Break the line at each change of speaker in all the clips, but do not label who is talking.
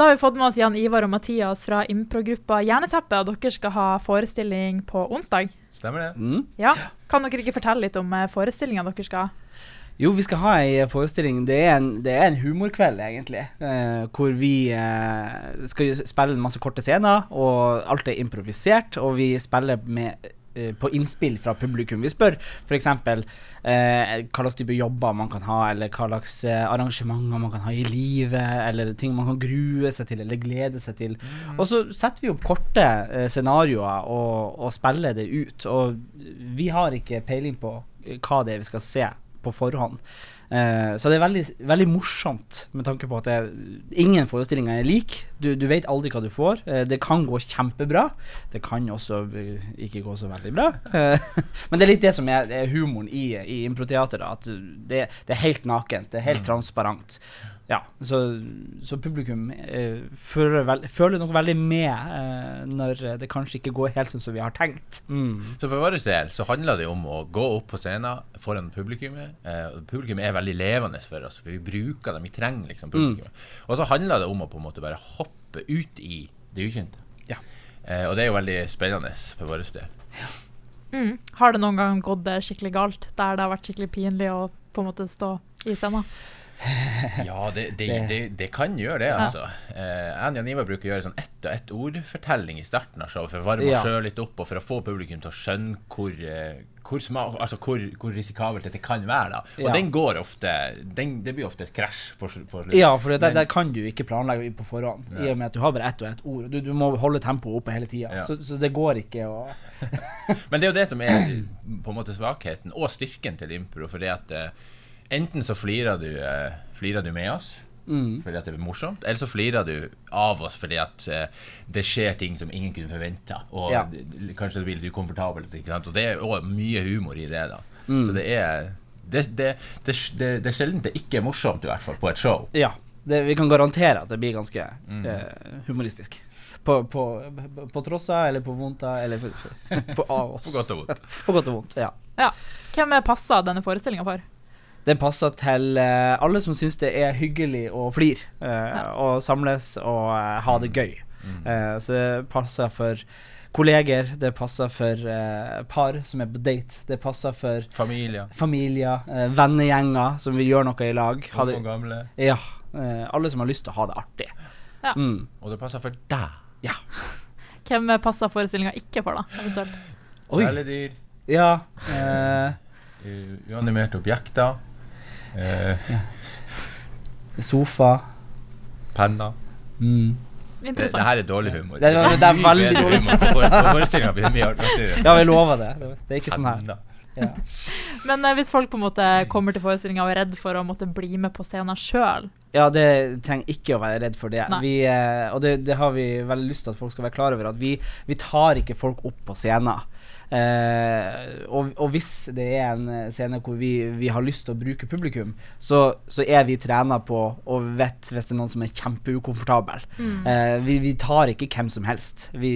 Da har vi fått med oss Jan Ivar og Mathias fra improgruppa Jerneteppet, og dere skal ha forestilling på onsdag.
Stemmer det?
Mm.
Ja. Kan dere ikke fortelle litt om forestillinga dere skal ha?
Jo, vi skal ha ei forestilling. Det er en, det er en humorkveld, egentlig. Eh, hvor vi eh, skal spille en masse korte scener, og alt er improvisert. Og vi spiller med eh, på innspill fra publikum. Vi spør f.eks. Eh, hva slags type jobber man kan ha, eller hva slags eh, arrangementer man kan ha i livet, eller ting man kan grue seg til eller glede seg til. Og så setter vi opp korte eh, scenarioer og, og spiller det ut. Og vi har ikke peiling på eh, hva det er vi skal se på forhånd. Eh, så det er veldig, veldig morsomt med tanke på at det, ingen forestillinger er lik. Du, du vet aldri hva du får. Eh, det kan gå kjempebra. Det kan også eh, ikke gå så veldig bra. Men det er litt det som er, er humoren i, i improteater. At det, det er helt nakent. Det er helt transparent. Ja, så, så publikum eh, føler, vel, føler nok veldig med eh, når det kanskje ikke går helt sånn som vi har tenkt. Mm.
Så for vår del så handler det om å gå opp på scenen foran publikummet. Eh, publikum er veldig levende for oss, for vi bruker dem. Vi trenger liksom publikummet. Og så handler det om å på en måte bare hoppe ut i det ukjente.
Ja.
Eh, og det er jo veldig spennende for vår del.
Mm. Har det noen gang gått skikkelig galt, der det har vært skikkelig pinlig å på en måte stå i scenen?
Ja, det, det, det, det kan gjøre det, altså. Eh, Anja Jan bruker å gjøre sånn ett og ett ord-fortelling i starten av showet for å varme
Ja.
sjøl litt opp, og for å få publikum til å skjønne hvor, eh, hvor, smak, altså hvor, hvor risikabelt dette kan være. da. Og
Ja.
den går ofte den, Det blir ofte et krasj på, på slutten.
Ja, for det, der, der kan du ikke planlegge på forhånd, i og med at du har bare ett og ett ord. Du, du må holde tempoet oppe hele tida,
Ja.
så, så det går ikke å
Men det er jo det som er på en måte svakheten, og styrken til impro. For det at eh, enten så flirer du, eh, flirer du med oss
Mm.
fordi at det er morsomt, eller så flirer du av oss fordi at eh, det skjer ting som ingen kunne forventa. Og
Ja.
kanskje det blir litt ukomfortabelt. Ikke sant? Og det er òg mye humor i det. da
Mm.
Så det er det, det, det, det, det er sjelden det ikke er morsomt, i hvert fall, på et show.
Ja. Det, vi kan garantere at det blir ganske
Mm.
eh, humoristisk. På, på, på tross av, eller på vondt av, eller på, på av oss.
På godt og vondt.
På godt og vondt, ja.
Ja. Hvem er passa denne forestillinga for?
Den passer til eh, alle som syns det er hyggelig å flire, ja. og samles og eh, ha det gøy.
Mm.
Eh, så det passer for kolleger, det passer for eh, par som er på date, det passer for
Familier.
familier, eh, vennegjenger som vil gjøre noe i lag. Ha det,
og gamle.
ja, eh, alle som har lyst til å ha det artig.
Ja.
Mm,
Og det passer for deg.
ja.
Hvem passer forestillinga ikke for, da? eventuelt?
Kjæledyr.
Ja. Eh,
Uanimerte objekter. Eh,
sofa.
penner.
Mm.
Det, det her er dårlig humor.
Det er- det er veldig dårlig
humor på for- på forestillinga blir mye artigere.
Ja, vi lover det. Det det er ikke sånn her. Ja.
Men eh, hvis folk på en måte kommer til forestillinga og er redd for å måtte bli med på scenen sjøl,
Ja, det trenger ikke å være redd for det. Vi, eh, og det, det har vi veldig lyst til at folk skal være klar over, at vi, vi tar ikke folk opp på scenen. Eh, og, og hvis det er en scene hvor vi, vi har lyst til å bruke publikum, så, så er vi trena på og vet hvis det er noen som er kjempeukomfortabel.
Mm.
Eh, vi, vi tar ikke hvem som helst. Vi,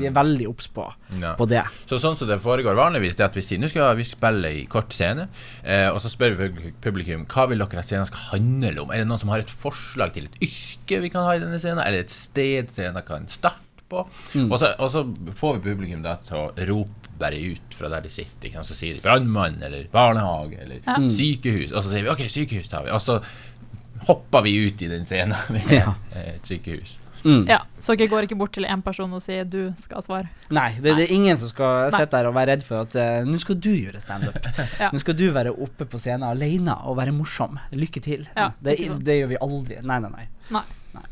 vi er veldig obs på,
Ja.
på det.
Så sånn som det foregår vanligvis, det er at vi sier nå skal vi spille i kort scene, eh, og så spør vi publikum hva vil dere at scenen skal handle om. Er det noen som har et forslag til et yrke vi kan ha i denne scenen, eller et sted scenen kan starte på? Og, så, og så får vi publikum da til å rope bare ut fra der de sitter. Ikke sant? Så sier de brannmann, eller barnehage, eller sykehus. Og så sier vi OK, sykehus tar vi. Og så hopper vi ut i den scenen med
Ja.
et sykehus.
Mm.
Ja, så dere går ikke bort til en person og sier 'du skal svare'?
Nei, det, det er ingen som skal
Nei.
sitte der og være redd for at uh, nå skal du gjøre standup.
Ja.
Nå skal du være oppe på scenen alene og være morsom. Lykke til.
Ja,
det, det gjør vi aldri. Nei, nei, nei.
Nei.
Nei.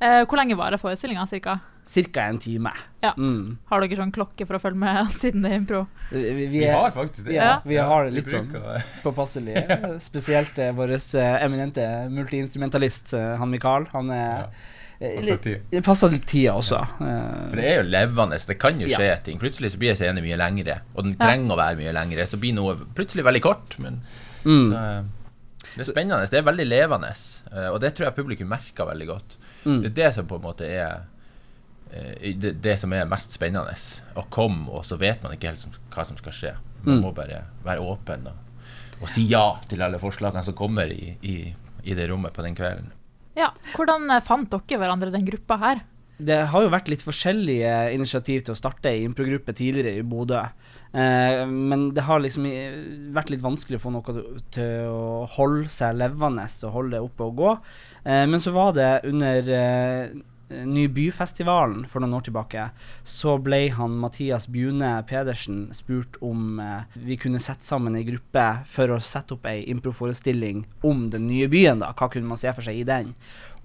Eh, hvor lenge var det forestillinga, cirka?
Cirka en time.
Ja.
Mm.
Har dere sånn klokke for å følge med siden det er impro?
Vi, vi,
Vi
er-
har faktisk det.
Ja, vi har det litt sånn påpasselig. Spesielt eh, vår eh, eminente multiinstrumentalist, han Mikael. Han er
Ja.
Det passer til tida også.
For det er jo levende. Det kan jo
Ja.
skje ting. Plutselig så blir en scene mye lengre, og den
Ja.
trenger å være mye lengre. Så blir noe plutselig veldig kort, men
mm.
så, det er spennende. Det er veldig levende, eh, og det tror jeg publikum merker veldig godt.
Mm.
Det er det som på en måte er eh, det, det som er mest spennende. Å komme, og så vet man ikke helt som, hva som skal skje. Man
Mm.
må bare være åpen og, og si ja til alle forslagene som kommer i, i, i det rommet på den kvelden.
Ja, Hvordan eh, fant dere hverandre, den gruppa her?
Det har jo vært litt forskjellige initiativ til å starte ei improgruppe tidligere i Bodø. Eh, men det har liksom vært litt vanskelig å få noe til å holde seg levende og holde det oppe og gå. Eh, men så var det under eh, Nybyfestivalen for noen år tilbake, så ble han Mathias Bjune Pedersen spurt om eh, vi kunne sette sammen ei gruppe for å sette opp ei improforestilling om den nye byen. da, Hva kunne man se for seg i den?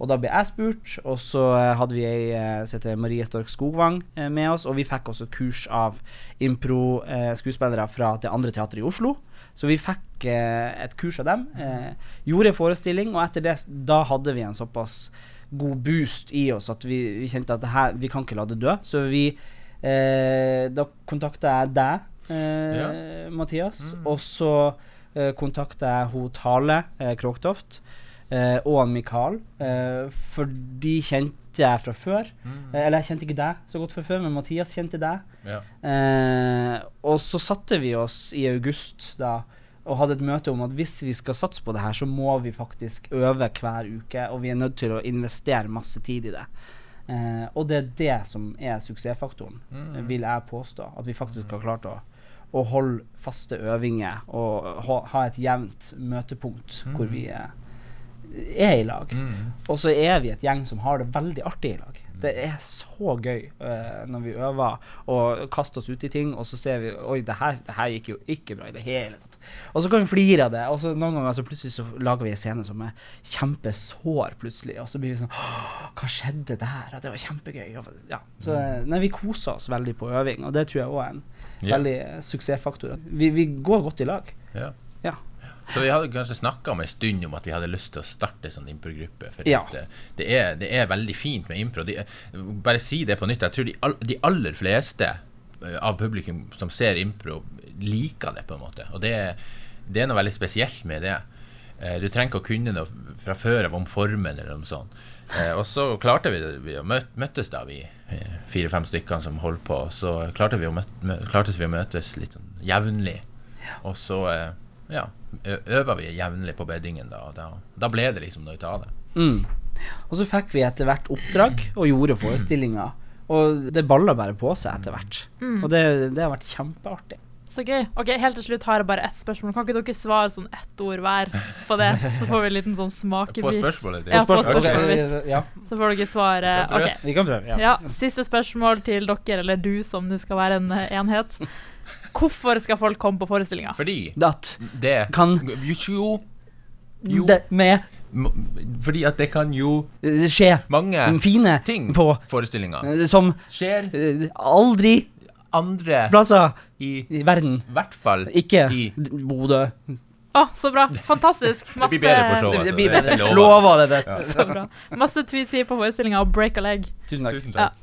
Og da ble jeg spurt, og så eh, hadde vi ei eh, som heter Marie Stork Skogvang eh, med oss, og vi fikk også kurs av impro-skuespillere fra det andre teatret i Oslo. Så vi fikk eh, et kurs av dem. Eh, gjorde en forestilling, og etter det da hadde vi en såpass god boost i oss at vi, vi kjente at det her, vi kan ikke la det dø. Så vi eh, Da kontakta jeg deg, eh, Mathias,
Mm.
og så eh, kontakta jeg hun Tale eh, Kråktoft eh, og Mikael, eh, for de kjente jeg fra før.
Mm.
Eh, eller jeg kjente ikke deg så godt fra før, men Mathias kjente deg.
Ja.
Eh, og så satte vi oss i august da og hadde et møte om at hvis vi skal satse på det her, så må vi faktisk øve hver uke, og vi er nødt til å investere masse tid i det. Eh, og det er det som er suksessfaktoren,
Mm.
vil jeg påstå. At vi faktisk har klart å, å holde faste øvinger og ha, ha et jevnt møtepunkt hvor vi er, er i lag.
Mm.
Og så er vi et gjeng som har det veldig artig i lag. Det er så gøy uh, når vi øver og kaster oss ut i ting, og så ser vi Oi, det her, det her gikk jo ikke bra i det hele tatt. Og så kan vi flire av det, og så noen ganger så plutselig så lager vi en scene som er kjempesår plutselig, og så blir vi sånn Hva skjedde der? Det var kjempegøy. Ja. Så eh, nei, vi koser oss veldig på øving, og det tror jeg òg er en
yeah.
veldig suksessfaktor. Vi, vi går godt i lag.
Yeah.
Ja.
Så vi hadde kanskje snakka om en stund om at vi hadde lyst til å starte sånn improgruppe. For
Ja.
det, det, er, det er veldig fint med impro. De, bare si det på nytt. Jeg tror de, all, de aller fleste eh, av publikum som ser impro, liker det, på en måte. Og det, det er noe veldig spesielt med det. Eh, Du trenger ikke å kunne noe fra før av om formen eller noe sånt. Eh, og så klarte vi det. Vi møttes da, vi fire-fem stykkene som holdt på. Så klarte vi å, møt, klarte vi å møtes litt sånn jevnlig. Og så ja, øver vi jevnlig på beddingen, da. Da, da ble det liksom noe ut av det.
Mm. Og så fikk vi etter hvert oppdrag og gjorde forestillinger. Og det balla bare på seg etter hvert. Og det, det har vært kjempeartig.
Så gøy. Ok, Helt til slutt har jeg bare ett spørsmål. Kan ikke dere svare sånn ett ord hver på det? Så får vi en liten sånn smakebit.
På spørsmålet ditt.
Ja, på spørsmålet mitt.
Ja,
Så får dere svare.
Kan prøve.
Okay.
vi kan prøve. Ja.
Ja, Siste spørsmål til dere, eller du som nå skal være en enhet. Hvorfor skal folk komme på forestillinga?
Fordi
At
det
kan
Jo, jo
det med
Fordi at det kan jo
skje
mange
fine
ting
på
forestillinga
som
skjer
eh, aldri
andre
plasser
i
i verden.
hvert fall
Ikke
i
Bodø.
Å, så bra. Fantastisk.
Det blir bedre på showet.
Det,
altså,
det blir bedre. Lover det. det.
Så bra. Masse tvi-tvi på forestillinga og break a leg.
Tusen takk.
Tusen
Ja.
takk.